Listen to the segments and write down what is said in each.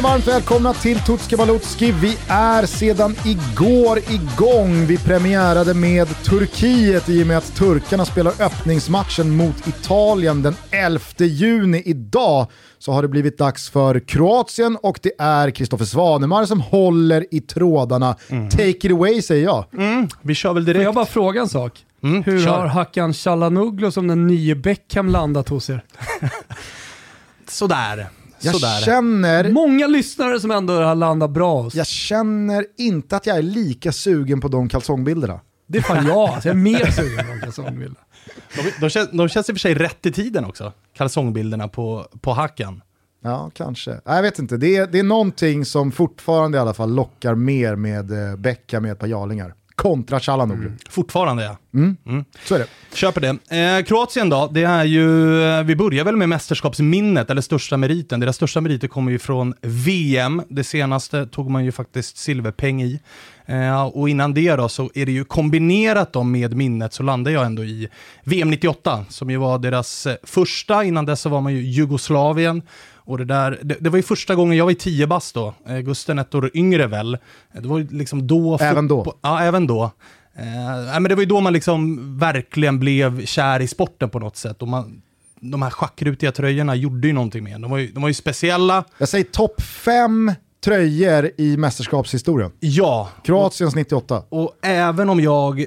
Er varmt välkomna till Tutski Balutski. Vi är sedan igår igång. Vi premiärade med Turkiet i och med att turkarna spelar öppningsmatchen mot Italien den 11 juni. Idag så har det blivit dags för Kroatien och det är Kristoffer Svanemar som håller i trådarna. Take it away säger jag. Vi kör väl Får direkt. jag bara fråga en sak? Mm, Hur kör. har Hakan Calhanoglu som den nye Beckham landat hos er? Sådär. Jag Sådär. känner, Många lyssnare som ändå har landat bra hos. jag känner inte att jag är lika sugen på de kalsongbilderna. Det är fan jag, alltså, jag är mer sugen på en kalsongbild. De, de, känns, de känns i och för sig rätt i tiden också. Kalsongbilderna på, på hacken. Ja, kanske. Jag vet inte, det är, det är någonting som fortfarande i alla fall lockar mer med eh, Becka med ett par jarlingar. Kontra Calhanoglu. Fortfarande ja. Så är det. Köper det. Eh, Kroatien då, det är ju, eh, vi börjar väl med mästerskapsminnet, eller största meriten. Deras största meriter kommer ju från VM. Det senaste tog man ju faktiskt silverpeng i. Eh, och innan det då så är det ju kombinerat då med minnet så landar jag ändå i VM 98, som ju var deras eh, första. Innan dess så var man ju Jugoslavien. Och det, där, det, det var ju första gången jag var i 10 bast då, eh, Gusten ett år yngre väl. Det var ju liksom då... Även då? Ja, även då. Eh, men det var ju då man liksom verkligen blev kär i sporten på något sätt. Och man, de här schackrutiga tröjorna gjorde ju någonting med. De var ju, de var ju speciella. Jag säger topp fem tröjor i mästerskapshistorien. Ja, Kroatiens 98. och även om jag,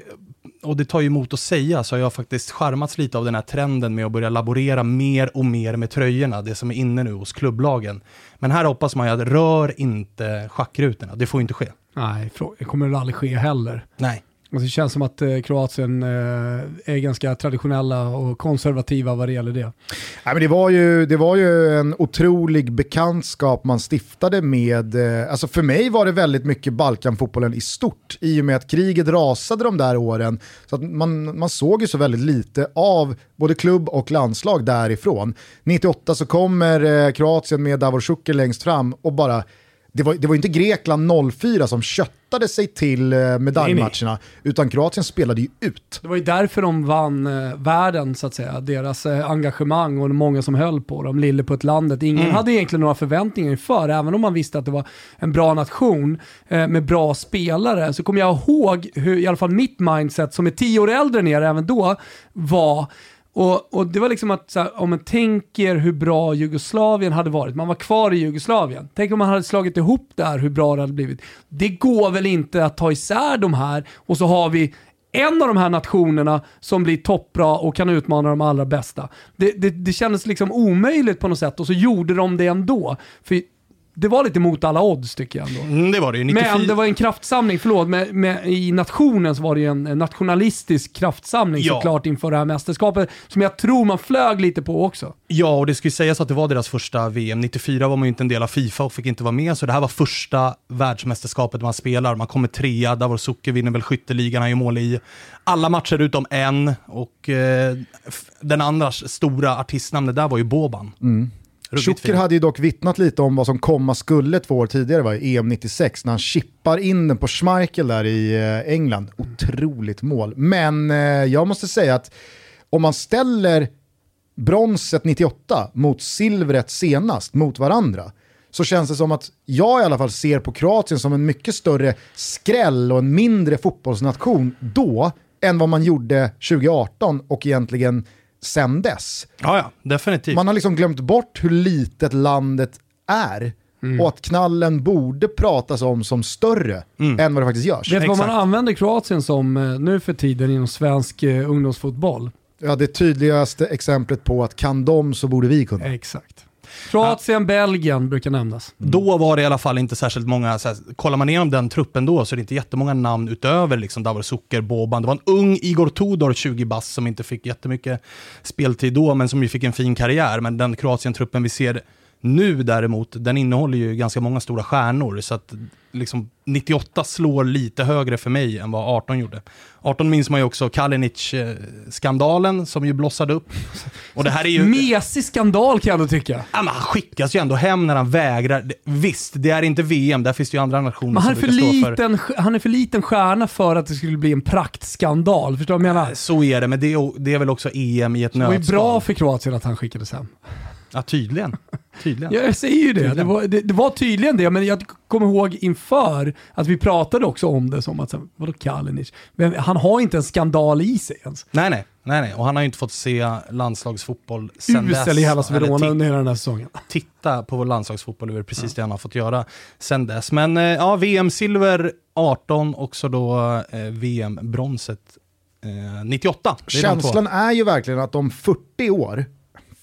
och det tar ju emot att säga, så har jag faktiskt charmats lite av den här trenden med att börja laborera mer och mer med tröjorna, det som är inne nu hos klubblagen. Men här hoppas man ju att rör inte schackrutorna, det får ju inte ske. Nej, det kommer väl aldrig ske heller. Nej. Alltså, det känns som att eh, Kroatien eh, är ganska traditionella och konservativa vad det gäller det. Nej, men det, var ju, det var ju en otrolig bekantskap man stiftade med, eh, alltså för mig var det väldigt mycket Balkanfotbollen i stort i och med att kriget rasade de där åren. Så att man, man såg ju så väldigt lite av både klubb och landslag därifrån. 98 så kommer eh, Kroatien med Davor Šuker längst fram och bara det var, det var inte Grekland 04 som köttade sig till eh, medaljmatcherna, utan Kroatien spelade ju ut. Det var ju därför de vann eh, världen så att säga. Deras eh, engagemang och många som höll på dem, Lilleputtlandet. Ingen hade egentligen några förväntningar inför, även om man visste att det var en bra nation med bra spelare. Så kommer jag ihåg hur, i alla fall mitt mindset, som är tio år äldre än er även då, var och, och det var liksom att, så här, om man tänker hur bra Jugoslavien hade varit, man var kvar i Jugoslavien. Tänk om man hade slagit ihop där, hur bra det hade blivit. Det går väl inte att ta isär de här och så har vi en av de här nationerna som blir toppbra och kan utmana de allra bästa. Det, det, det kändes liksom omöjligt på något sätt och så gjorde de det ändå. För det var lite mot alla odds tycker jag ändå. Mm, det var det ju. 94, Men det var en kraftsamling, förlåt, med, med, i nationen så var det ju en, nationalistisk kraftsamling Ja. såklart inför det här mästerskapet som jag tror man flög lite på också. Ja, och det ska ju sägas att det var deras första VM. 94 var man ju inte en del av Fifa och fick inte vara med, så det här var första världsmästerskapet man spelar. Man kommer trea, Davor Suker vinner väl skytteligan, han gör mål i alla matcher utom en. Och eh, den andra stora artistnamnet där var ju Boban. Ruggigt Schuker fin. hade ju dock vittnat lite om vad som komma skulle två år tidigare, var EM 96, när han chippar in den på Schmeichel där i eh, England. Otroligt mål. Men eh, jag måste säga att om man ställer bronset 98 mot silvret senast mot varandra, så känns det som att jag i alla fall ser på Kroatien som en mycket större skräll och en mindre fotbollsnation då än vad man gjorde 2018 och egentligen sen dess. Ja, ja, definitivt. Man har liksom glömt bort hur litet landet är och att knallen borde pratas om som större än vad det faktiskt görs. Vet du vad man använder Kroatien som eh, nu för tiden inom svensk eh, ungdomsfotboll? Ja, det tydligaste exemplet på att kan de så borde vi kunna. Exakt. Kroatien, Belgien brukar nämnas. Då var det i alla fall inte särskilt många, så här, kollar man igenom den truppen då så är det inte jättemånga namn utöver liksom Davor Suker, Boban. Det var en ung Igor Tudor, 20 bass, som inte fick jättemycket speltid då, men som ju fick en fin karriär. Men den Kroatien-truppen vi ser nu däremot, den innehåller ju ganska många stora stjärnor, så att liksom 98 slår lite högre för mig än vad 18 gjorde. 18 minns man ju också Kalinic-skandalen som ju blossade upp. Och det här är ju... Mesig skandal kan jag ändå tycka. Ja, men han skickas ju ändå hem när han vägrar. Visst, det är inte VM, där finns det ju andra nationer Men han är, som för stå för... liten, han är för liten stjärna för att det skulle bli en praktskandal. Förstår du vad jag menar? Så är det, men det är, det är väl också EM i ett Det var ju nötskal. bra för Kroatien att han skickades hem. Ja, tydligen. tydligen. Ja, jag säger ju det. Det var, det, det var tydligen det, men jag kommer ihåg inför att vi pratade också om det som att, så här, vadå Kalinic? Men han har inte en skandal i sig ens. Nej, nej, nej, nej. Och han har ju inte fått se landslagsfotboll sen dess. Usel i Hellas Verona under hela den här säsongen. Titta på vår landslagsfotboll, det är precis det han har fått göra sen dess. Men eh, ja, VM-silver 18, också då eh, VM-bronset eh, 98. Det är. Känslan är ju verkligen att om 40 år,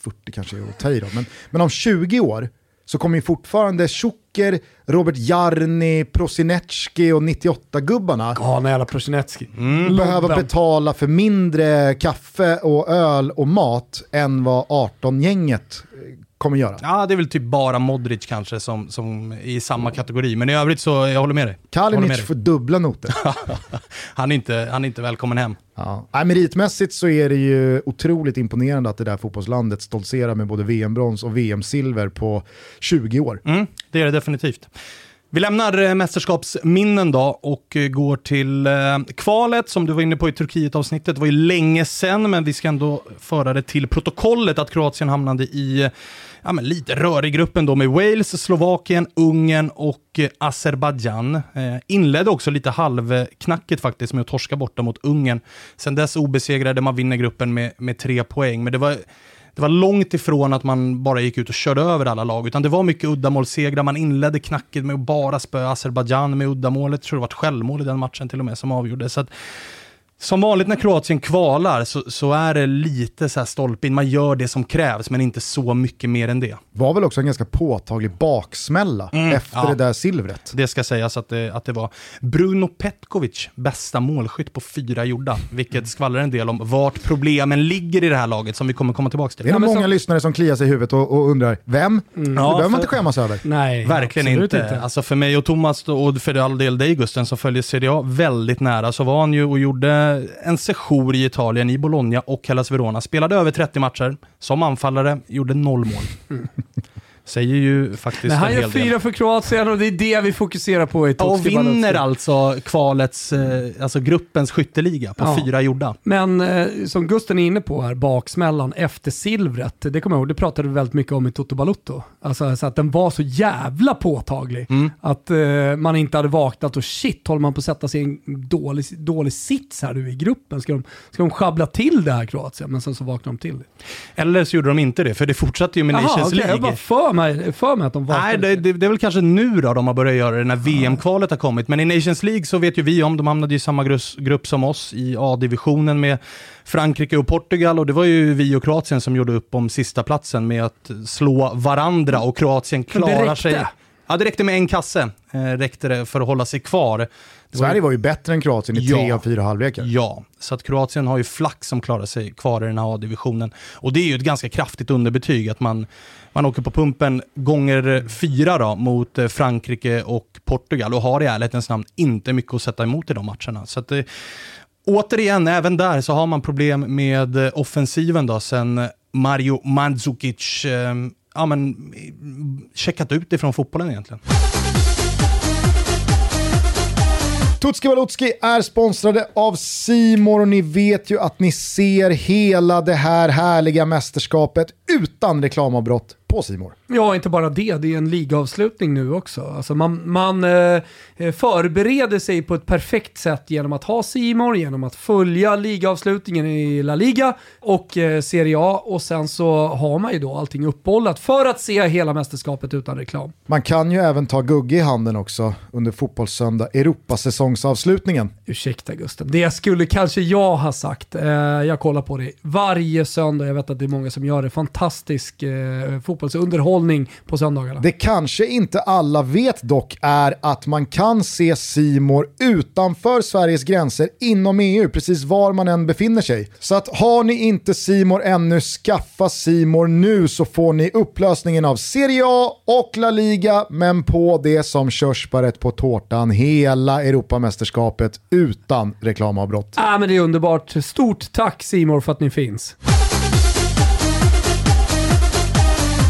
40 kanske är att ta i då, men, men om 20 år så kommer ju fortfarande Tjocker, Robert Jarni, Prosinecki och 98-gubbarna Galna jävla Prosinecki. Mm. behöva betala för mindre kaffe och öl och mat än vad 18-gänget kommer göra. Ja, det är väl typ bara Modric kanske som, som är i samma kategori. Men i övrigt så, jag håller med dig. Håller med Kalinic dig. får dubbla noter. Han är, inte, han är inte välkommen hem. Ja. Meritmässigt så är det ju otroligt imponerande att det där fotbollslandet stoltserar med både VM-brons och VM-silver på 20 år. Mm, det är det definitivt. Vi lämnar eh, mästerskapsminnen då och eh, går till eh, kvalet som du var inne på i Turkiet-avsnittet. Det var ju länge sedan, men vi ska ändå föra det till protokollet att Kroatien hamnade i ja, men lite rörig gruppen då med Wales, Slovakien, Ungern och eh, Azerbajdzjan. Eh, inledde också lite halvknackigt faktiskt med att torska borta mot Ungern. Sen dess obesegrade, man vinner gruppen med, med tre poäng. Men det var det var långt ifrån att man bara gick ut och körde över alla lag, utan det var mycket uddamålssegrar. Man inledde knackigt med att bara spöa Azerbajdzjan med uddamålet. Jag tror det var ett självmål i den matchen till och med som avgjorde. Så att, som vanligt när Kroatien kvalar så, så är det lite så här stolpe in. Man gör det som krävs, men inte så mycket mer än det. Var väl också en ganska påtaglig baksmälla efter ja. det där silvret. Det ska sägas att det, att det var Bruno Petkovic, bästa målskytt på fyra gjorda, vilket skvallrar en del om vart problemen ligger i det här laget som vi kommer komma tillbaka till. Det är nog men många så- lyssnare som kliar sig i huvudet och, och undrar, vem? det behöver man för- inte skämmas över. Nej, Verkligen absolut inte. Alltså för mig och Thomas och för all del dig Gusten som följer Serie A väldigt nära så var han ju och gjorde Eh, en sejour i Italien i Bologna och Hellas Verona. Spelade över 30 matcher som anfallare, gjorde noll mål. Mm. Säger ju faktiskt Men han gör fyra för Kroatien och det är det vi fokuserar på i och vinner alltså kvalets, eh, alltså gruppens skytteliga på Ja. fyra gjorda. Men eh, som Gusten är inne på här, baksmällan efter silvret, det kommer jag ihåg, det pratade vi väldigt mycket om i Toto Balutto. Alltså så att den var så jävla påtaglig. Att eh, man inte hade vaknat och shit, håller man på att sätta sig i en dålig, dålig sits här nu i gruppen? Ska de, ska de schabbla till det här Kroatien? Men sen så vaknade de till det. Eller så gjorde de inte det, för det fortsatte ju med Nations okej, jag League. bara för mig, för mig att de vaknade. Nej, det, det, det är väl kanske nu då de har börjat göra det när VM-kvalet har kommit. Men i Nations League så vet ju vi om, de hamnade i samma grupp som oss i A-divisionen med Frankrike och Portugal och det var ju vi och Kroatien som gjorde upp om sista platsen med att slå varandra och Kroatien klarar sig. Ja, det räckte med en kasse. Eh, räckte det för att hålla sig kvar. Sverige var ju bättre än Kroatien i Ja. tre av fyra halvlekar. Ja, så att Kroatien har ju flax som klarar sig kvar i den här A-divisionen. Och det är ju ett ganska kraftigt underbetyg att man, man åker på pumpen gånger fyra då mot eh, Frankrike och Portugal och har i ärlighetens namn inte mycket att sätta emot i de matcherna. Så att, eh, återigen, även där så har man problem med eh, offensiven då sen Mario Mandzukic ja, men, checkat ut ifrån fotbollen egentligen. Tutski Balutski är sponsrade av Simor och ni vet ju att ni ser hela det här härliga mästerskapet utan reklamavbrott på Simor. Ja, inte bara det. Det är en ligaavslutning nu också. Alltså man man eh, förbereder sig på ett perfekt sätt genom att ha Simor, genom att följa ligaavslutningen i La Liga och eh, Serie A och sen så har man ju då allting uppbollat för att se hela mästerskapet utan reklam. Man kan ju även ta Gugge i handen också under Fotbollssöndag Europasäsongsavslutningen. Ursäkta Gusten, det skulle kanske jag ha sagt. Eh, jag kollar på det varje söndag. Jag vet att det är många som gör det. Fantastisk eh, fotbollsunderhållning på söndagarna. Det kanske inte alla vet dock är att man kan se Simor utanför Sveriges gränser inom EU, precis var man än befinner sig. Så att har ni inte Simor ännu, skaffa Simor nu så får ni upplösningen av Serie A och La Liga, men på det som körsbäret på tårtan hela Europamästerskapet utan reklamavbrott. Ah, men det är underbart. Stort tack Simor för att ni finns.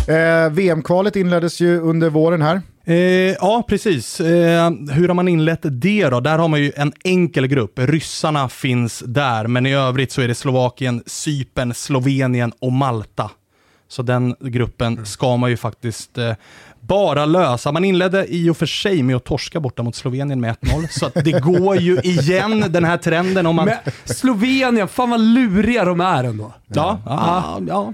Eh, VM-kvalet inleddes ju under våren här. Eh, ja, precis. Eh, hur har man inlett det då? Där har man ju en enkel grupp. Ryssarna finns där, men i övrigt så är det Slovakien, Cypern, Slovenien och Malta Så den gruppen ska man ju faktiskt eh, bara lösa. Man inledde i och för sig med att torska borta mot Slovenien med 1-0, så att det går ju igen den här trenden om man... Men Slovenien, fan vad luriga de är ändå. ja, ja, ja.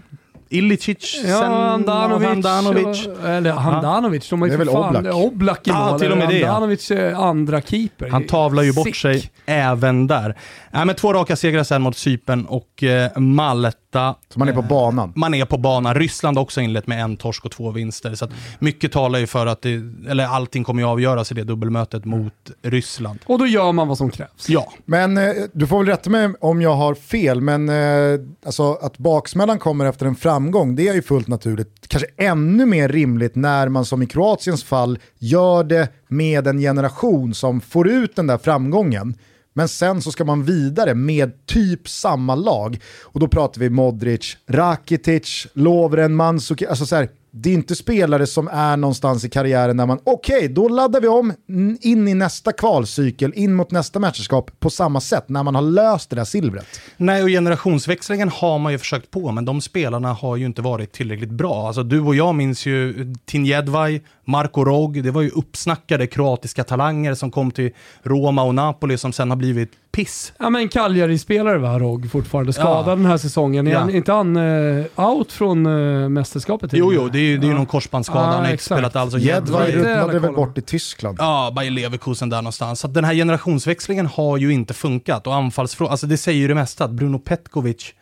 Ilicic, Ja, Handanovic. Handanovic. och- Eller Handanovic, de har ju Det är för väl fan Oblak. Oblak i Ja, mål. till och med det. Handanovic är andra keeper. Han tavlar ju bort Sick. sig även där. Nej, men två raka segrar sen mot Cypern och eh, Malta. Så man är på banan. Man är på banan. Ryssland har också inlett med en torsk och två vinster. Så att mycket talar ju för att det, eller allting kommer ju avgöras i det dubbelmötet mot Ryssland. Och då gör man vad som krävs. Ja, Men eh, du får väl rätta mig om jag har fel, men eh, alltså, att baksmällan kommer efter en framgång, det är ju fullt naturligt. Kanske ännu mer rimligt när man som i Kroatiens fall gör det med en generation som får ut den där framgången. Men sen så ska man vidare med typ samma lag. Och då pratar vi Modric, Rakitic, Lovren, Mandzukic. Alltså så här, det är inte spelare som är någonstans i karriären när man, okej, då laddar vi om in i nästa kvalcykel, in mot nästa mästerskap på samma sätt när man har löst det där silvret. Nej, och generationsväxlingen har man ju försökt på, men de spelarna har ju inte varit tillräckligt bra. Alltså, du och jag minns ju Tinjedvaj, Marko Rog, det var ju uppsnackade kroatiska talanger som kom till Roma och Napoli som sen har blivit piss. Ja men Cagliari-spelare va, Rogg, fortfarande skadad Ja. den här säsongen. Är Ja. han, inte han eh, out från uh, mästerskapet? Jo, jo, det är ju det är Ja. någon korsbandsskada, han har inte spelat alls. Jedvaj- rullade väl bort i Tyskland. Ja, Bayer Leverkusen där någonstans. Så den här generationsväxlingen har ju inte funkat. Och anfallsfrågan, alltså det säger ju det mesta, att Bruno Petkovic,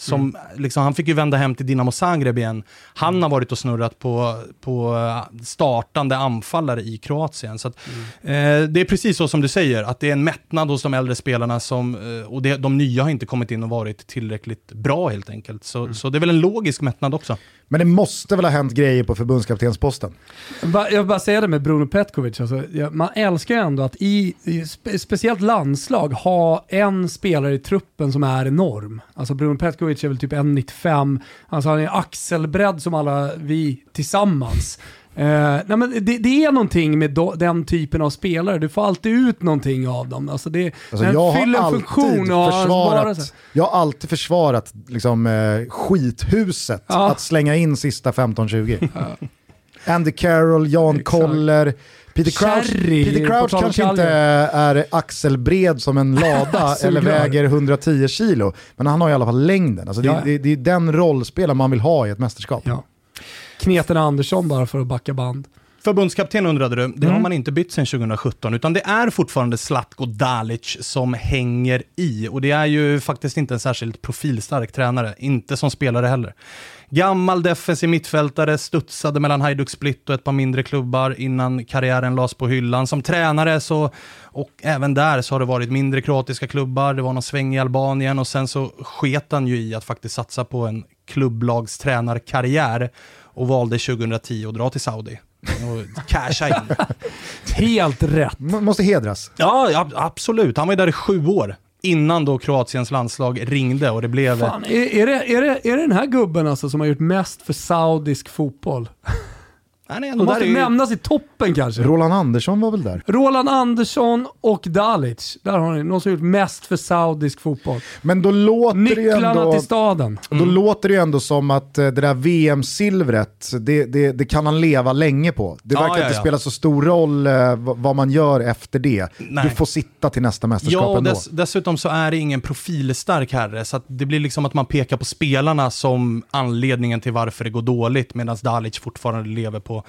som, Mm. liksom, han fick ju vända hem till Dinamo Zagreb igen. Han har varit och snurrat på, på eh, startande anfallare i Kroatien. Så att, Mm. eh, det är precis så som du säger, att det är en mättnad hos de äldre spelarna som, eh, och det, de nya har inte kommit in och varit tillräckligt bra helt enkelt. Så, Mm. så det är väl en logisk mättnad också. Men det måste väl ha hänt grejer på förbundskaptensposten? Jag vill bara säga det med Bruno Petkovic, alltså, man älskar ju ändå att i, i spe, speciellt landslag ha en spelare i truppen som är enorm. Alltså Bruno Petkovic är väl typ 1,95, alltså han är axelbredd som alla vi tillsammans. Eh, nej men det, det är någonting med do, den typen av spelare, du får alltid ut någonting av dem. Alltså det, Alltså, jag, fyller har en funktion och försvarat, jag har alltid försvarat liksom, eh, skithuset Ja. att slänga in sista 15-20. Andy Carroll, Jan. Koller, Peter Crouch, Cherry, Peter Crouch kanske inte är axelbred som en lada eller väger 110 kilo, men han har i alla fall längden. Alltså, det, Ja. det, det är den rollspelare man vill ha i ett mästerskap. Kneten Andersson bara för att backa band. Förbundskapten undrade du, det Mm. har man inte bytt sedan 2017, utan det är fortfarande Zlatko Dalic som hänger i. Och det är ju faktiskt inte en särskilt profilstark tränare, inte som spelare heller. Gammal defensiv mittfältare, studsade mellan Hajduk Split och ett par mindre klubbar innan karriären lades på hyllan. Som tränare så, och även där så har det varit mindre kroatiska klubbar, det var någon sväng i Albanien och sen så sket han ju i att faktiskt satsa på en klubblagstränarkarriär och valde 2010 att dra till Saudi och casha in. Helt rätt. M- måste hedras. Ja, ja, absolut. Han var ju där i sju år innan då Kroatiens landslag ringde och det blev... Fan, är, är, det, är, det, är det den här gubben alltså som har gjort mest för saudisk fotboll? Han är ändå där måste i, nämnas i toppen kanske. Roland Andersson var väl där. Roland Andersson och Dalic. Där har ni någon som gjort mest för saudisk fotboll. Men då låter det Nycklarna ändå... till staden. Och Då låter det ju ändå som att eh, det där VM-silvret, det, det, det kan han leva länge på. Det verkar ja, inte spela så stor roll eh, vad man gör efter det. Nej. Du får sitta till nästa mästerskap Ja, och ändå. dess, dessutom så är det ingen profilstark herre, så att det blir liksom att man pekar på spelarna som anledningen till varför det går dåligt, medan Dalic fortfarande lever på,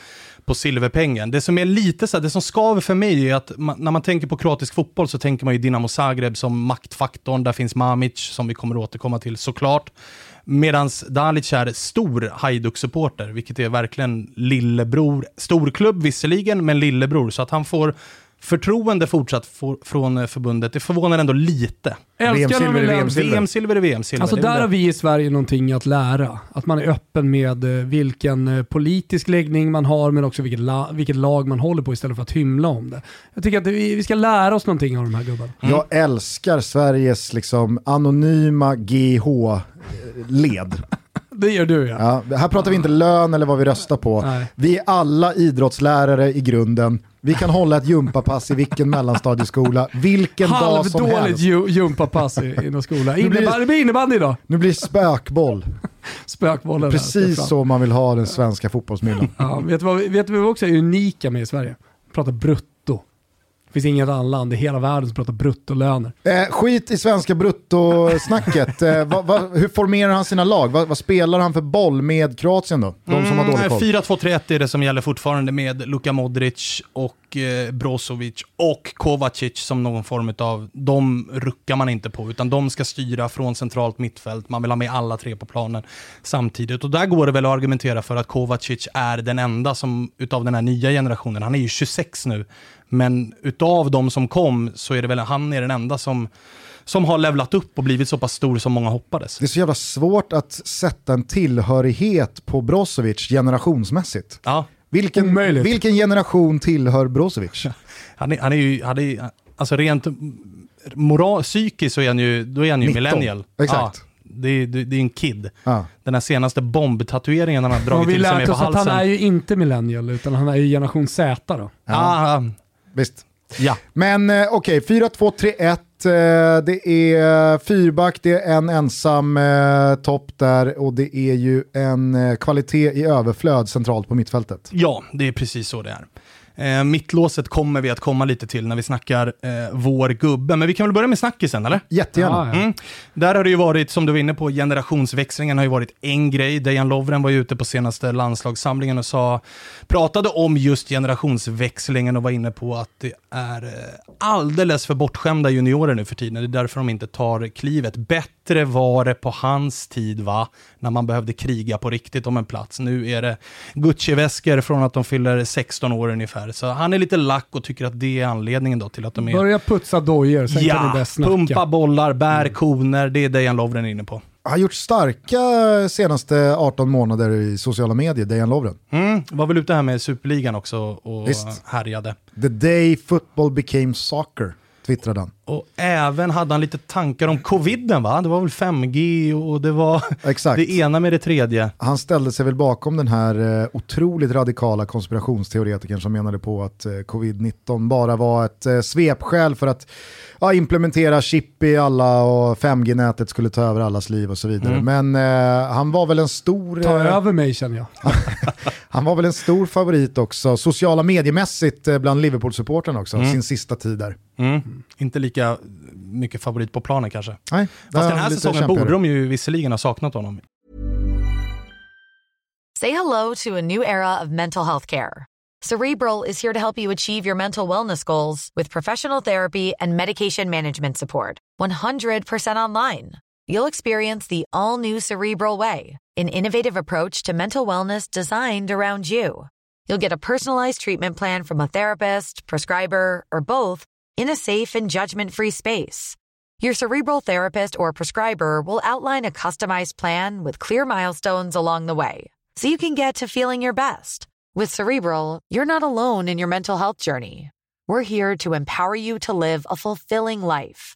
på silverpengen. Det som är lite så här, det som skaver för mig är att man, när man tänker på kroatisk fotboll så tänker man ju Dinamo Zagreb som maktfaktorn, där finns Mamic som vi kommer återkomma till såklart. Medan Dalic är stor Hajduk-supporter, vilket är verkligen lillebror. Storklubb visserligen, men lillebror. Så att han får förtroende fortsatt for, från eh, förbundet, det förvånar ändå lite. VM-silver lämnar- VM-silver. VM-silver VM-silver. Alltså där har vi i Sverige någonting att lära. Att man är öppen med eh, vilken eh, politisk läggning man har men också vilket, la vilket lag man håller på istället för att hymla om det. Jag tycker att vi, vi ska lära oss någonting av de här gubbarna. Jag älskar Sveriges liksom, anonyma GH-led. Det gör du ja. Ja, här pratar vi inte lön eller vad vi röstar på. Nej. Vi är alla idrottslärare i grunden. Vi kan hålla ett jumpapass i vilken mellanstadieskola, vilken dag som Halvdåligt helst. ju- jumpapass i, i någon skola. Innebandy, det blir innebandy idag. Nu blir det spökboll. Spökbollen. Precis fram. så man vill ha den svenska fotbollsmyllan. Ja, vet du vad, vi- vet du vad vi också är unika med i Sverige? Pratar brutto. Det finns inget annat land i hela världen som pratar bruttolöner. Eh, skit i svenska bruttosnacket. Eh, vad- vad- hur formerar han sina lag? Vad, vad spelar han för boll med Kroatien då? De som har dålig koll. 4-2-3-1 är det som gäller fortfarande med Luka Modric och eh, Brozovic och Kovacic som någon form av, de ruckar man inte på, utan de ska styra från centralt mittfält. Man vill ha med alla tre på planen samtidigt. Och där går det väl att argumentera för att Kovacic är den enda som, utav den här nya generationen, han är ju 26 nu, men utav de som kom så är det väl han är den enda som, som har levlat upp och blivit så pass stor som många hoppades. Det är så jävla svårt att sätta en tillhörighet på Brozovic generationsmässigt. Ja, Vilken, Omöjligt. vilken generation tillhör Brozovic? Han är, han är ju, han är, alltså rent moral, psykiskt så är han ju, då är han ju 19. millennial. Exakt. Ja, det, är, det, det är en kid. Ja. Den här senaste bombtatueringen han har dragit vi till sig lärt med på oss att halsen. han är ju inte millennial, utan han är ju generation Z då. Ah, Visst. ja. Men eh, okej, 4-2-3-1. eh, Det är fyrback, det är en ensam eh, topp där och det är ju en kvalitet i överflöd centralt på mittfältet. ja, det är precis så det är. Eh, mittlåset kommer vi att komma lite till när vi snackar eh, vår gubbe, men vi kan väl börja med snackisen eller? Jättegärna. Ja, ja. Mm. Där har det ju varit, som du var inne på, generationsväxlingen har ju varit en grej. Dejan Lovren var ju ute på senaste landslagssamlingen och sa, pratade om just generationsväxlingen och var inne på att det är eh, alldeles för bortskämda juniorer nu för tiden. Det är därför de inte tar klivet. Bättre var det på hans tid, va? När man behövde kriga på riktigt om en plats. Nu är det Gucci-väskor från att de fyller 16 år ungefär. Så han är lite lack och tycker att det är anledningen då till att de är Börja putsa dojor, sen kan ni Ja, börja snacka. pumpa bollar, bär koner, det är Dejan Lovren inne på. Har gjort starka senaste 18 månader i sociala medier, Dejan Lovren. Mm, var väl ute här med Superligan också och Visst. härjade. The day football became soccer, twittrade han. Och även hade han lite tankar om coviden va? Det var väl 5G och det var Exakt. det ena med det tredje. Han ställde sig väl bakom den här eh, otroligt radikala konspirationsteoretikern som menade på att eh, covid-19 bara var ett eh, svepskäl för att ja, implementera chip i alla och 5G-nätet skulle ta över allas liv och så vidare. Men eh, han var väl en stor... Ta över mig känner jag. Han var väl en stor favorit också, sociala mediemässigt eh, bland Liverpool-supportrarna också, sin sista tid där. Mm. Inte lika mycket favorit på planen kanske. Nej, Fast den här säsongen kämpigare. borde de ju visserligen ha saknat honom. Say hello to a new era of mental health care. Cerebral is here to help you achieve your mental wellness goals with professional therapy and medication management support. 100% online. You'll experience the all new Cerebral Way, an innovative approach to mental wellness designed around you. You'll get a personalized treatment plan from a therapist, prescriber, or both in a safe and judgment free space. Your Cerebral therapist or prescriber will outline a customized plan with clear milestones along the way so you can get to feeling your best. With Cerebral, you're not alone in your mental health journey. We're here to empower you to live a fulfilling life.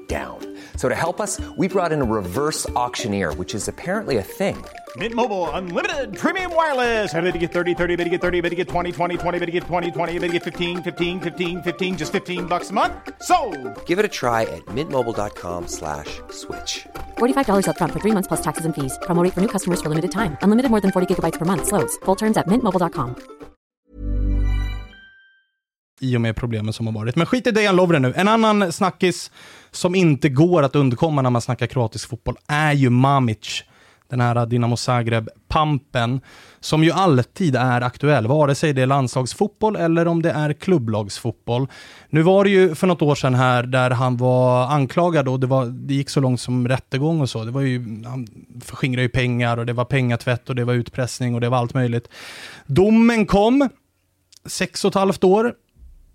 down. So to help us, we brought in a reverse auctioneer, which is apparently a thing. Mint Mobile unlimited premium wireless. Ready to get 30, 30, bit to get 30, bit to get 20, 20, 20, bit to get 20, 20, bit to get 15, 15, 15, 15 just 15 bucks a month. So, Give it a try at mintmobile.com slash switch. $45 upfront for three months plus taxes and fees. Promo rate for new customers for limited time. Unlimited more than 40 gigabytes per month. Slows. Full terms at mintmobile.com. i och med problemen som har varit. Men skit i Dejan Lovren nu. En annan snackis som inte går att undkomma när man snackar kroatisk fotboll är ju Mamic. Den här Dinamo Zagreb-pampen, som ju alltid är aktuell, vare sig det är landslagsfotboll eller om det är klubblagsfotboll. Nu var det ju för något år sedan här där han var anklagad och det, var, det gick så långt som rättegång och så. Det var ju, han förskingrade ju pengar och det var pengatvätt och det var utpressning och det var allt möjligt. Domen kom, sex och ett halvt år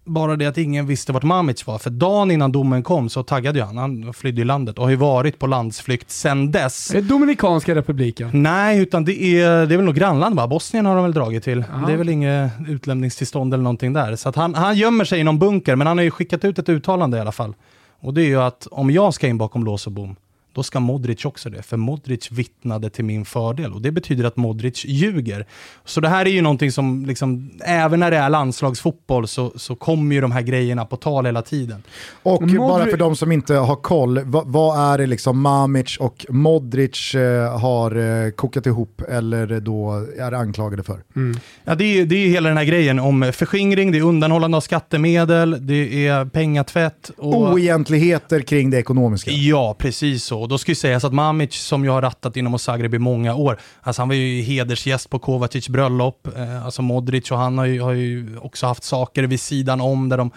bara det att ingen visste vart Mamic var. För dagen innan domen kom så taggade ju han. Han flydde i landet och har ju varit på landsflykt sedan dess. Är det Dominikanska republiken? Nej, utan det är, det är väl nog grannland va? Bosnien har de väl dragit till. Det är väl inget utlämningstillstånd eller någonting där. Så att han, han gömmer sig i någon bunker, men han har ju skickat ut ett uttalande i alla fall. Och det är ju att om jag ska in bakom lås och bom, då ska Modric också det. För Modric vittnade till min fördel och det betyder att Modric ljuger. Så det här är ju någonting som, liksom, även när det är landslagsfotboll så, så kommer ju de här grejerna på tal hela tiden. Och Modric- bara för de som inte har koll, vad, vad är det liksom Mamic och Modric eh, har eh, kokat ihop eller då är anklagade för? Ja, det, är, det är hela den här grejen om förskingring, det är undanhållande av skattemedel, det är pengatvätt. Och... Oegentligheter kring det ekonomiska. Ja, precis så. Då ska ju sägas att Mamic, som jag har rattat inom Zagreb i många år, alltså han var ju hedersgäst på Kovacic bröllop, eh, alltså Modric och han har ju, har ju också haft saker vid sidan om där de,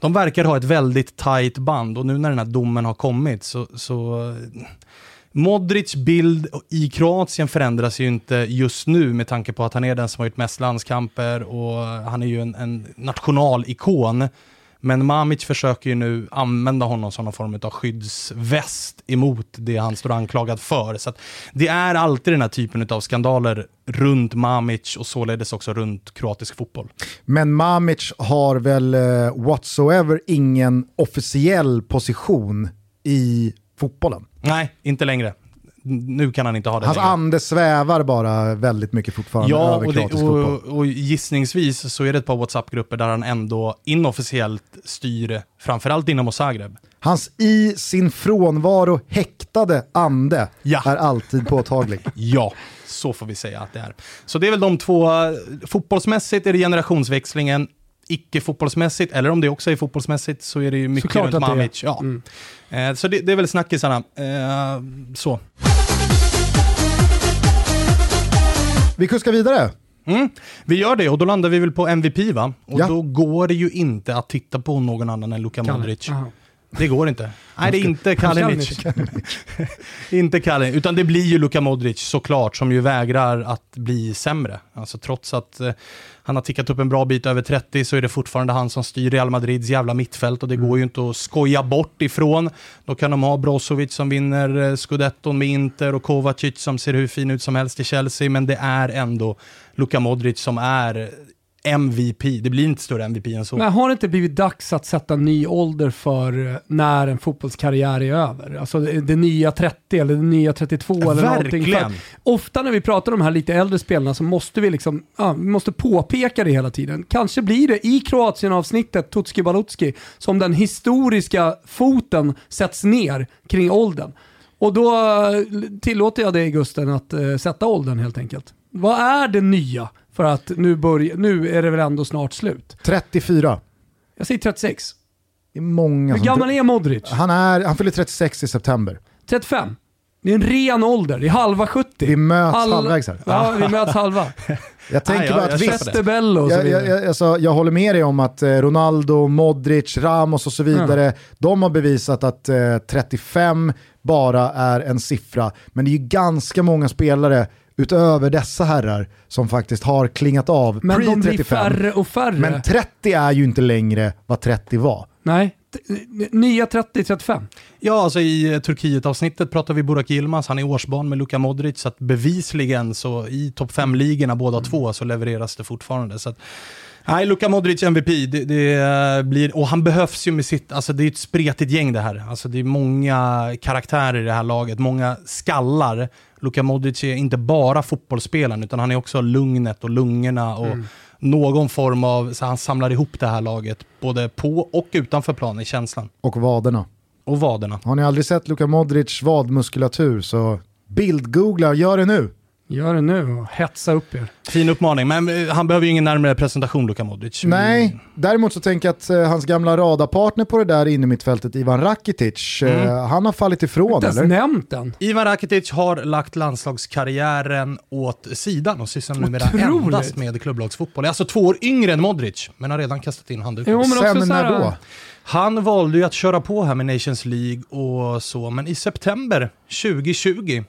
de verkar ha ett väldigt tajt band och nu när den här domen har kommit så, så Modrics bild i Kroatien förändras ju inte just nu med tanke på att han är den som har gjort mest landskamper och han är ju en, en nationalikon. Men Mamic försöker ju nu använda honom som någon form av skyddsväst emot det han står anklagad för. Så det är alltid den här typen av skandaler runt Mamic och således också runt kroatisk fotboll. Men Mamic har väl eh, whatsoever ingen officiell position i fotbollen. Nej, inte längre. Nu kan han inte ha det Hans längre. ande svävar bara väldigt mycket fortfarande Ja, över och, det, och, och gissningsvis så är det ett par WhatsApp-grupper där han ändå inofficiellt styr, framförallt inom Zagreb. Hans i sin frånvaro häktade ande Ja. är alltid påtaglig. Ja, så får vi säga att det är. Så det är väl de två, fotbollsmässigt är det generationsväxlingen, icke-fotbollsmässigt, eller om det också är fotbollsmässigt, så är det ju mycket Såklart runt. Mamic. Ja. Eh, så det, det är väl snackisarna. Eh, så. Vi kuskar vidare. Mm. Vi gör det och då landar vi väl på MVP va? Och Ja. då går det ju inte att titta på någon annan än Luka Modric. Jaha. Det går inte. Nej, det är inte Kalinic. Inte Kalinic, utan det blir ju Luka Modric såklart, som ju vägrar att bli sämre. Alltså trots att eh, han har tickat upp en bra bit över 30 så är det fortfarande han som styr Real Madrids jävla mittfält och det går ju inte att skoja bort ifrån. Då kan de ha Brozovic som vinner eh, scudetton med Inter och Kovacic som ser hur fin ut som helst i Chelsea, men det är ändå Luka Modric som är MVP. Det blir inte större MVP än så. Men har det inte blivit dags att sätta ny ålder för eh, när en fotbollskarriär är över? Alltså det, det nya 30 eller det nya 32 eller någonting. Verkligen. att ofta när vi pratar om de här lite äldre spelarna så måste vi liksom, ja, vi måste påpeka det hela tiden. Kanske blir det i Kroatien-avsnittet, Tutski Balutski, som den historiska foten sätts ner kring åldern. Och då eh, tillåter jag dig Gusten att eh, sätta åldern helt enkelt. Vad är det nya? För att nu, börja, nu är det väl ändå snart slut. 34. Jag säger 36. Det är många Hur gammal är Modric? Han, är, han fyller 36 i september. 35. Det är en ren ålder, det är halva 70. Vi möts Halv- halvvägs här. Ja, vi möts halva. Jag tänker bara att visst, jag, jag, jag, alltså, jag håller med dig om att eh, Ronaldo, Modric, Ramos och så vidare, de har bevisat att eh, 35 bara är en siffra. Men det är ju ganska många spelare utöver dessa herrar som faktiskt har klingat av Men de blir pre-35. färre och färre. Men 30 är ju inte längre vad 30 var. Nej, nya 30-35. Ja, alltså i eh, Turkiet-avsnittet pratar vi Burak Yilmaz, han är årsbarn med Luka Modric, så att bevisligen så i topp 5-ligorna båda två så levereras det fortfarande. Så att, nej, Luka Modric MVP, det, det eh, blir, och han behövs ju med sitt, alltså det är ett spretigt gäng det här. Alltså det är många karaktärer i det här laget, många skallar. Luka Modric är inte bara fotbollsspelaren, utan han är också lugnet och lungorna och någon form av, så han samlar ihop det här laget, både på och utanför plan i känslan. Och vaderna. Och vaderna. Har ni aldrig sett Luka Modric vadmuskulatur så bildgoogla, gör det nu. Gör det nu och hetsa upp er. Fin uppmaning, men eh, han behöver ju ingen närmare presentation, Luka Modric. Nej, däremot så tänker jag att eh, hans gamla radarpartner på det där inne i mittfältet, Ivan Rakitic, eh, han har fallit ifrån Inte eller? nämnt den. Ivan Rakitic har lagt landslagskarriären åt sidan och sysslar numera Otroligt. endast med klubblagsfotboll. Är alltså två år yngre än Modric, men har redan kastat in handduken. Jo, men också Sen när här- då? Han valde ju att köra på här med Nations League och så, men i september 2020,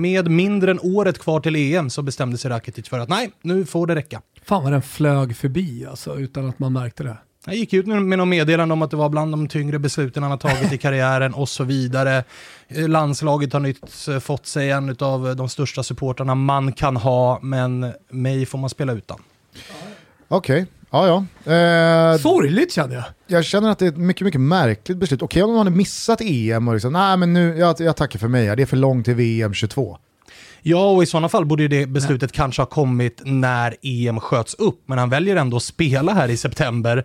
med mindre än året kvar till EM, så bestämde sig Rakitic för att nej, nu får det räcka. Fan vad den flög förbi alltså, utan att man märkte det. Han gick ut med något meddelande om att det var bland de tyngre besluten han har tagit i karriären och så vidare. Landslaget har nytt eh, fått sig en av de största supportrarna man kan ha, men mig får man spela utan. Okej, ja ja. Eh, Sorgligt känner jag. jag känner att det är ett mycket, mycket märkligt beslut. Okej om man hade missat EM och liksom, nej men nu, jag, jag tackar för mig, det är för långt till VM 22. Ja, och i sådana fall borde ju det beslutet kanske ha kommit när EM sköts upp, men han väljer ändå att spela här i september.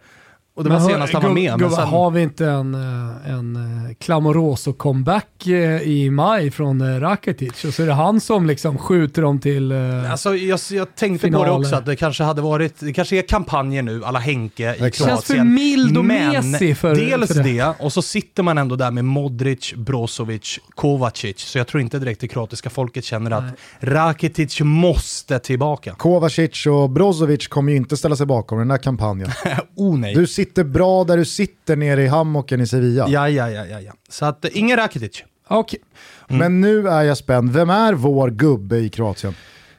Och det var hör- senast han var med. Men gubbar, sen, Har vi inte en, eh, en eh, Clamoroso-comeback eh, i maj från Rakitic och så är det han som liksom skjuter dem till... Alltså, jag, jag tänkte på det Finaler. också, att det kanske hade varit, det kanske är kampanjer nu, alla Henke i. Kroatien. Känns för mild och Men mesig för- dels för det. det. och så sitter man ändå där med Modric, Brozovic, Kovacic, så jag tror inte direkt det kroatiska folket känner att Rakitic måste tillbaka. Kovacic och Brozovic kommer ju inte ställa sig bakom den här kampanjen. oh nej. Du sitter bra där du sitter nere i hammocken i Sevilla. Ja, ja, ja, ja, ja. Så att, eh, ingen Rakitic. Okej. Men nu är jag spänd, vem är vår gubbe i Kroatien?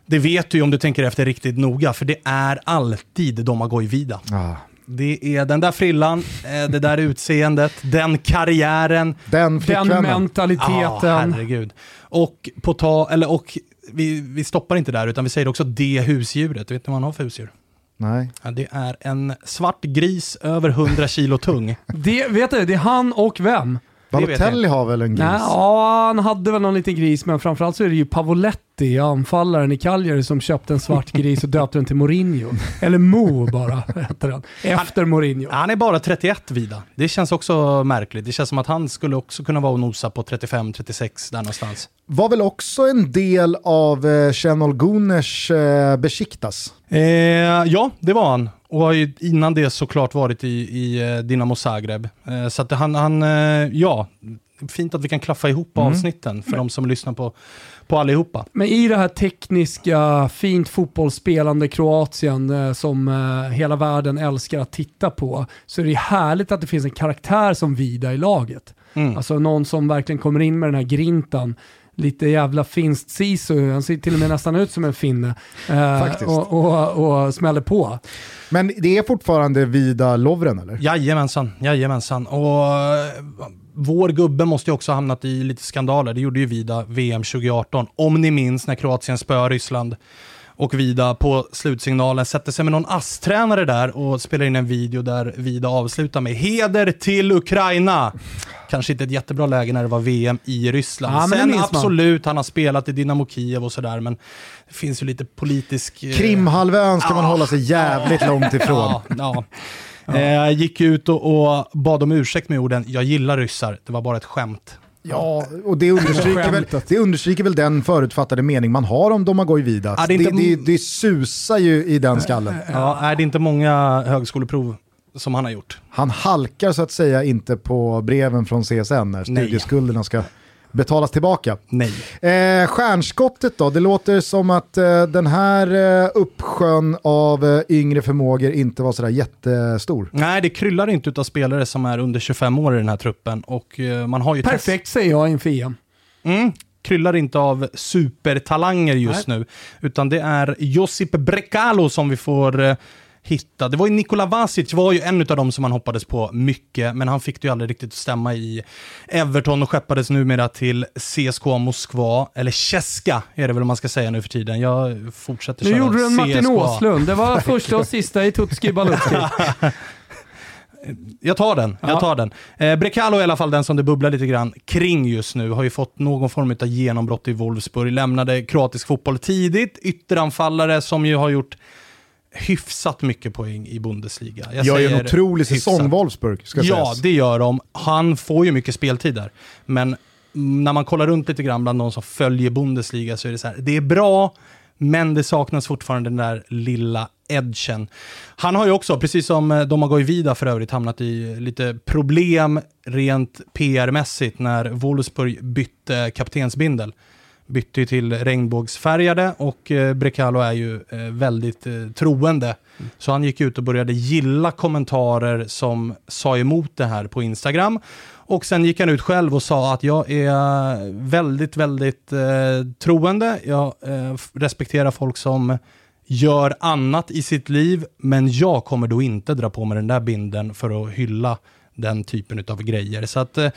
Det vet du ju om du tänker efter riktigt noga, för det är alltid Domagoj Vida. Ah, Det är den där frillan, eh, det där utseendet, den karriären, den Den flickvännen. Ja, mentaliteten. herregud. Och på ta, eller och vi, vi stoppar inte där utan vi säger också det husdjuret. Vet ni vad han har för husdjur? Nej. Ja, det är en svart gris över 100 kilo tung. det, vet du, det är han och vem? Balotelli har väl en gris? Nej, ja, han hade väl någon liten gris, men framförallt så är det ju Pavoletti, anfallaren i Cagliari, som köpte en svart gris och döpte den till Mourinho. Eller Mo bara, heter den. Efter Mourinho. Han är bara 31 vida. Det känns också märkligt. Det känns som att han skulle också kunna vara och nosa på 35-36 där någonstans. Var väl också en del av eh, Guners eh, Besiktas? Eh, ja, det var han. Och har ju innan det såklart varit i, i eh, Dinamo Zagreb. Eh, så att han, han eh, ja, fint att vi kan klaffa ihop avsnitten för de som lyssnar på, på allihopa. Men i det här tekniska, fint fotbollsspelande Kroatien som hela världen älskar att titta på, så är det härligt att det finns en karaktär som Vida i laget. Mm. Alltså någon som verkligen kommer in med den här grintan. Lite jävla finskt sisu, han ser till och med nästan ut som en finne. Eh, Faktiskt. och, och, och smäller på. Men det är fortfarande Vida Lovren eller? Jajamensan, jajamensan. Och eh, vår gubbe måste ju också ha hamnat i lite skandaler. Det gjorde ju Vida VM 2018. Om ni minns när Kroatien spöar Ryssland. Och Vida på slutsignalen sätter sig med någon ASS-tränare där och spelar in en video där Vida avslutar med “Heder till Ukraina”. Kanske inte ett jättebra läge när det var VM i Ryssland. Ja, Sen man. absolut, han har spelat i Dynamo Kiev och sådär, men det finns ju lite politisk... eh, Krimhalvön ska man Ja. hålla sig jävligt långt ifrån. Ja, ja. Eh, gick ut och, och bad om ursäkt med orden “Jag gillar ryssar, det var bara ett skämt”. Ja, och det understryker, väl, det understryker väl den förutfattade mening man har om Domagoj Vidas. Det det, är det, inte- det, susar ju i den skallen. Ja, är det inte många högskoleprov som han har gjort? Han halkar så att säga inte på breven från CSN när studieskulderna ska betalas tillbaka. Nej. Eh, stjärnskottet då, det låter som att eh, den här eh, uppsjön av eh, yngre förmågor inte var sådär jättestor. Nej, det kryllar inte utav spelare som är under 25 år i den här truppen. Och eh, man har ju test- Perfekt säger jag inför EM. Mm, kryllar inte av supertalanger just nu. Utan det är Josip Brekalo som vi får eh, hitta. Det var ju Nikola Vasic var ju en av dem som man hoppades på mycket, men han fick det ju aldrig riktigt att stämma i Everton och skeppades numera till CSKA Moskva, eller Cheska är det väl man ska säga nu för tiden. Jag fortsätter Nu köra gjorde du en Martin CSKA. Åslund. Det var första och sista i Tutski Balutski. Jag tar den, Ja. jag tar den. Eh, Brekalo är i alla fall den som det bubblar lite grann kring just nu. Har ju fått någon form av genombrott i Wolfsburg. Lämnade kroatisk fotboll tidigt. Ytteranfallare som ju har gjort hyfsat mycket poäng i Bundesliga. Jag Gör en otrolig säsong. Wolfsburg ska Ja, sägas. det gör de. Han får ju mycket speltid där. Men mm, när man kollar runt lite grann bland de som följer Bundesliga så är det så här, det är bra, men det saknas fortfarande den där lilla edgen. Han har ju också, precis som eh, Domagoj Vida för övrigt, hamnat i lite problem rent PR-mässigt när Wolfsburg bytte kaptensbindel. Bytte ju till regnbågsfärgade och eh, Brekalo är ju eh, väldigt eh, troende. Så han gick ut och började gilla kommentarer som sa emot det här på Instagram. Och sen gick han ut själv och sa att jag är väldigt, väldigt eh, troende. Jag eh, respekterar folk som gör annat i sitt liv, men jag kommer då inte dra på mig den där binden för att hylla den typen av grejer. Så att, eh,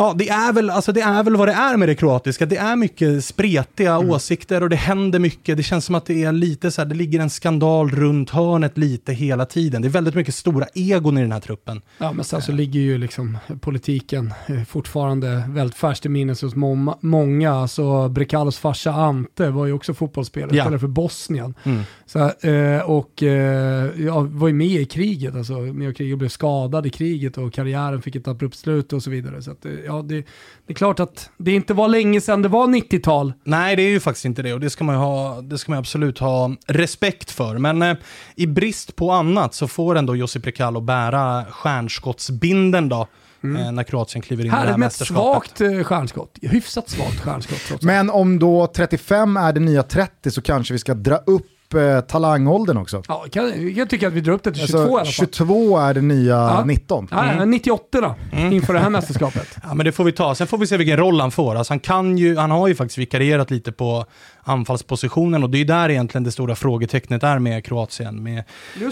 Ja, det är, väl, alltså det är väl vad det är med det kroatiska. Det är mycket spretiga Mm. åsikter och det händer mycket. Det känns som att det är lite så här, det ligger en skandal runt hörnet lite hela tiden. Det är väldigt mycket stora egon i den här truppen. Ja, men sen så ligger ju liksom politiken eh, fortfarande väldigt färskt i minnet hos må- många. Alltså Brekalos farsa Ante var ju också fotbollsspelare, Ja. spelade för Bosnien. Mm. Så, eh, och eh, ja, var ju med i kriget, alltså med i kriget och blev skadad i kriget och karriären fick ett abrupt slut och så vidare. Så att, eh, ja, det, det är klart att det inte var länge sedan det var 90-tal. Nej, det är ju faktiskt inte det och det ska man ju ha, det ska man absolut ha respekt för. Men eh, i brist på annat så får ändå Josip Rekalo bära stjärnskottsbinden då, eh, när Kroatien kliver in i det här med ett mästerskapet. svagt eh, stjärnskott, hyfsat svagt stjärnskott trots. Men om då 35 är det nya 30 så kanske vi ska dra upp eh, talangåldern också. Ja, kan, jag tycker att vi drar upp det till 22 i Alltså, alla fall. 22 är det nya Ja. 19. Ja, Mm. 98 då, inför det här mästerskapet. Ja, men det får vi ta. Sen får vi se vilken roll han får. Alltså, han, kan ju, han har ju faktiskt vikarierat lite på anfallspositionen och det är där egentligen det stora frågetecknet är med Kroatien. Med,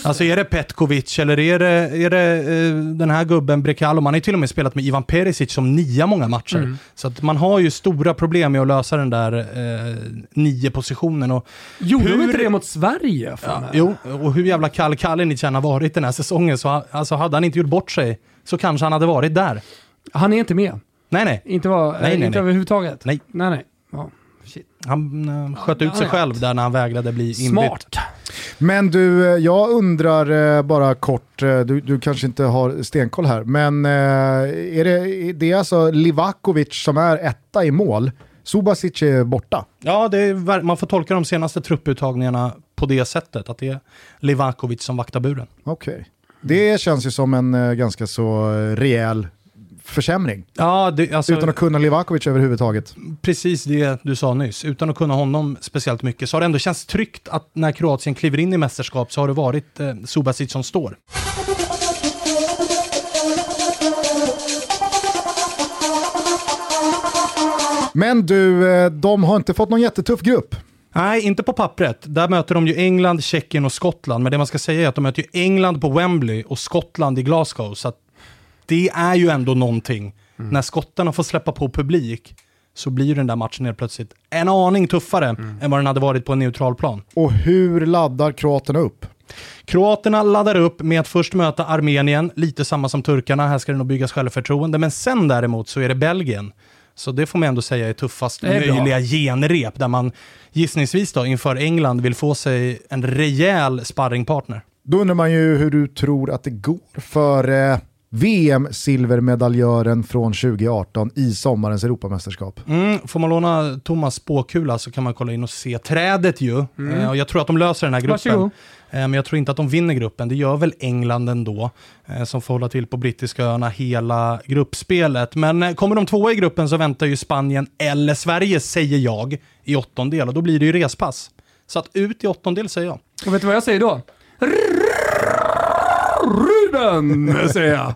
alltså är det Petkovic eller är det, är det eh, den här gubben Brekalo? Man har ju till och med spelat med Ivan Perisic som nia många matcher. Mm. Så att man har ju stora problem med att lösa den där eh, nio positionen. Och Gjorde de hur- inte det mot Sverige? Ja, jo, och hur jävla kall Kalinic än har varit den här säsongen, så alltså, hade han inte gjort bort sig så kanske han hade varit där. Han är inte med. Nej, nej. Inte, var, nej, nej, inte nej. överhuvudtaget. Nej. Nej, nej. Ja, shit. Han eh, sköt ut sig själv där när han vägrade bli inbytt. Smart. Men du, eh, jag undrar eh, bara kort, eh, du, du kanske inte har stenkoll här, men är det, det är alltså Livakovic som är etta i mål? Subasic är borta. Ja, det är, man får tolka de senaste trupputtagningarna på det sättet, att det är Livakovic som vaktar buren. Okej. Det känns ju som en ganska så rejäl försämring. Ja, det, alltså, Utan att kunna Livakovic överhuvudtaget. precis det du sa nyss. Utan att kunna honom speciellt mycket så har det ändå känts tryggt att när Kroatien kliver in i mästerskap så har det varit eh, Subasic som står. Men du, eh, de har inte fått någon jättetuff grupp. Nej, inte på pappret. Där möter de ju England, Tjeckien och Skottland. Men det man ska säga är att de möter ju England på Wembley och Skottland i Glasgow. Så det är ju ändå någonting. När skottarna får släppa på publik så blir ju den där matchen helt plötsligt en aning tuffare än vad den hade varit på en neutral plan. Och hur laddar kroaterna upp? Kroaterna laddar upp med att först möta Armenien, lite samma som turkarna, här ska det nog byggas självförtroende. Men sen däremot så är det Belgien. Så det får man ändå säga är tuffast Det är bra. möjliga genrep, där man gissningsvis då inför England vill få sig en rejäl sparringpartner. Då undrar man ju hur du tror att det går för eh, VM-silvermedaljören från 2018 i sommarens Europamästerskap. Mm, får man låna Thomas spåkula så kan man kolla in och se trädet ju. Eh, och jag tror att de löser den här gruppen. Varsågod. Eh, men jag tror inte att de vinner gruppen. Det gör väl England ändå, eh, som får hålla till på brittiska öarna hela gruppspelet. Men kommer de tvåa i gruppen så väntar ju Spanien eller Sverige, säger jag, i åttondel. Och då blir det ju respass. Så att ut i åttondel säger jag. Och vet du vad jag säger då? Ruben, säger jag.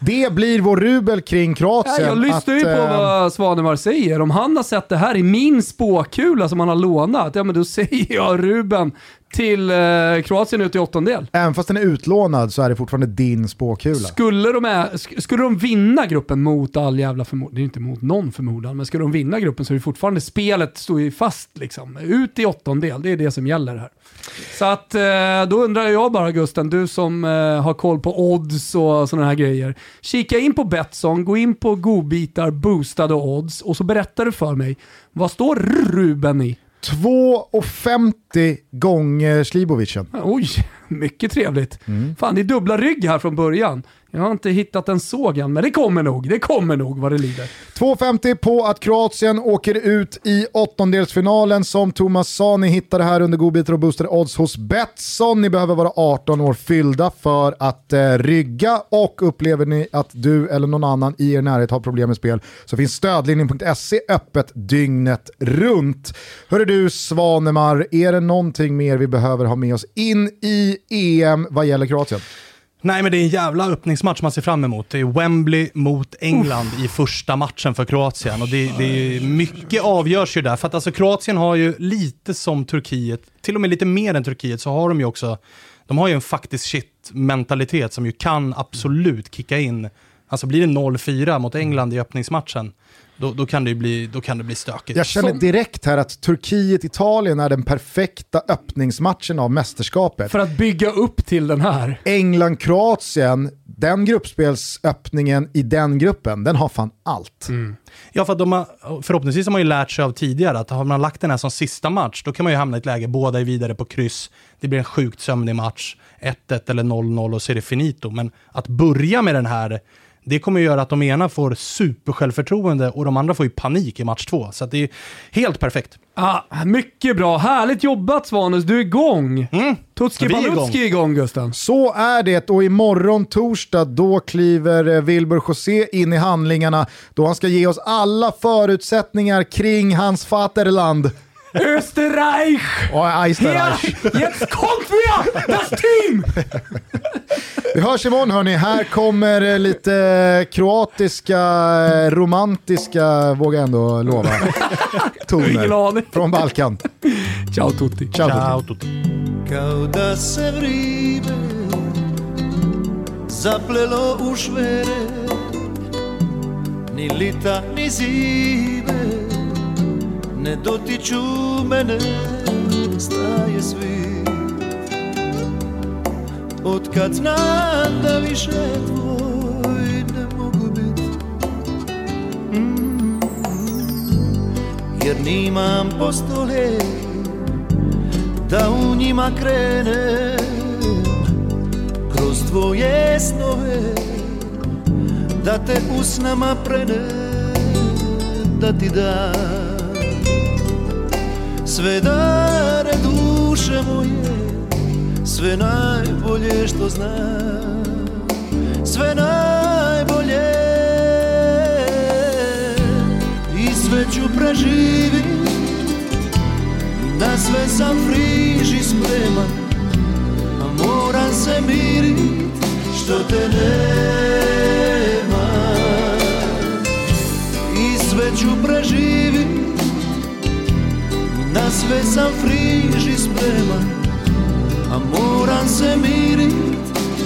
Det blir vår rubel kring Ja, Kroatien. jag lyssnar ju på eh, vad Svanemar säger. Om han har sett det här i min spåkula som han har lånat, ja men då säger jag Ruben till eh, Kroatien ut i åttondel. Även fast den är utlånad så är det fortfarande din spåkula. Skulle de, ä- sk- skulle de vinna gruppen mot all jävla förmodan, det är inte mot någon förmodan, men skulle de vinna gruppen så är det fortfarande spelet står ju fast liksom. Ut i åttondel, det är det som gäller här. Så att eh, då undrar jag bara Gusten, du som eh, har koll på odds och sådana här grejer. Kika in på Betsson, gå in på godbitar, boostade odds och så berättar du för mig, vad står Ruben i? 2,50 gånger Slibovicen. Oj, mycket trevligt. Fan, det är dubbla rygg här från början. Jag har inte hittat en sågen, men det kommer nog. Det kommer nog vad det lider. 2,50 på att Kroatien åker ut i åttondelsfinalen som Thomas sa. Ni hittar det här under godbitar och boostade odds hos Betsson. Ni behöver vara 18 år fyllda för att eh, rygga och upplever ni att du eller någon annan i er närhet har problem med spel så finns stödlinjen.se öppet dygnet runt. Hörru du Svanemar, är det någonting mer vi behöver ha med oss in i EM vad gäller Kroatien? Nej, men det är en jävla öppningsmatch man ser fram emot. Det är Wembley mot England i första matchen för Kroatien. Och det, det är mycket avgörs ju där. För att alltså Kroatien har ju lite som Turkiet, till och med lite mer än Turkiet, så har de ju också, de har ju en faktiskt shit-mentalitet som ju kan absolut kicka in. Alltså blir det 0-4 mot England i öppningsmatchen, då, då, kan det bli, då kan det bli stökigt. Jag känner direkt här att Turkiet-Italien är den perfekta öppningsmatchen av mästerskapet. För att bygga upp till den här. England-Kroatien, den gruppspelsöppningen i den gruppen, den har fan allt. Mm. Ja, för att de har, förhoppningsvis har man ju lärt sig av tidigare att har man lagt den här som sista match, då kan man ju hamna i ett läge, båda är vidare på kryss, det blir en sjukt sömnig match, 1-1 eller 0-0 och så är det finito. Men att börja med den här det kommer göra att de ena får supersjälvförtroende och de andra får ju panik i match två. Så det är helt perfekt. Ah, mycket bra. Härligt jobbat Svanus, du är igång. Mm. Tutski Vi är igång. Gusten. Så är det och imorgon torsdag då kliver eh, Wilbur José in i handlingarna då han ska ge oss alla förutsättningar kring hans Vaterland. Österreich! Och Ja, Eisterreich. jetzt kommt wir, das Team! Vi hörs imorgon hörni, här kommer eh, lite kroatiska, eh, romantiska, vågar jag ändå lova, toner från Balkan. Ciao tutti. Ciao. Ciao tutti. Kao da se vrime zaplelo u švere Ni lita ni zime ne dotiču mene Staje svi. Od kad znam da više tvoj ne mogu bit Mm. Jer nimam postole da u njima krene kroz tvoje snove da te usnama prene da ti da sve dare duše moje sve najbolje što znam sve najbolje. I sve ću preživit na sve sam friži spreman A moram se mirit što te nema. I sve ću preživit sve sam friž i spreman A moram se mirit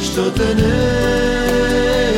što te ne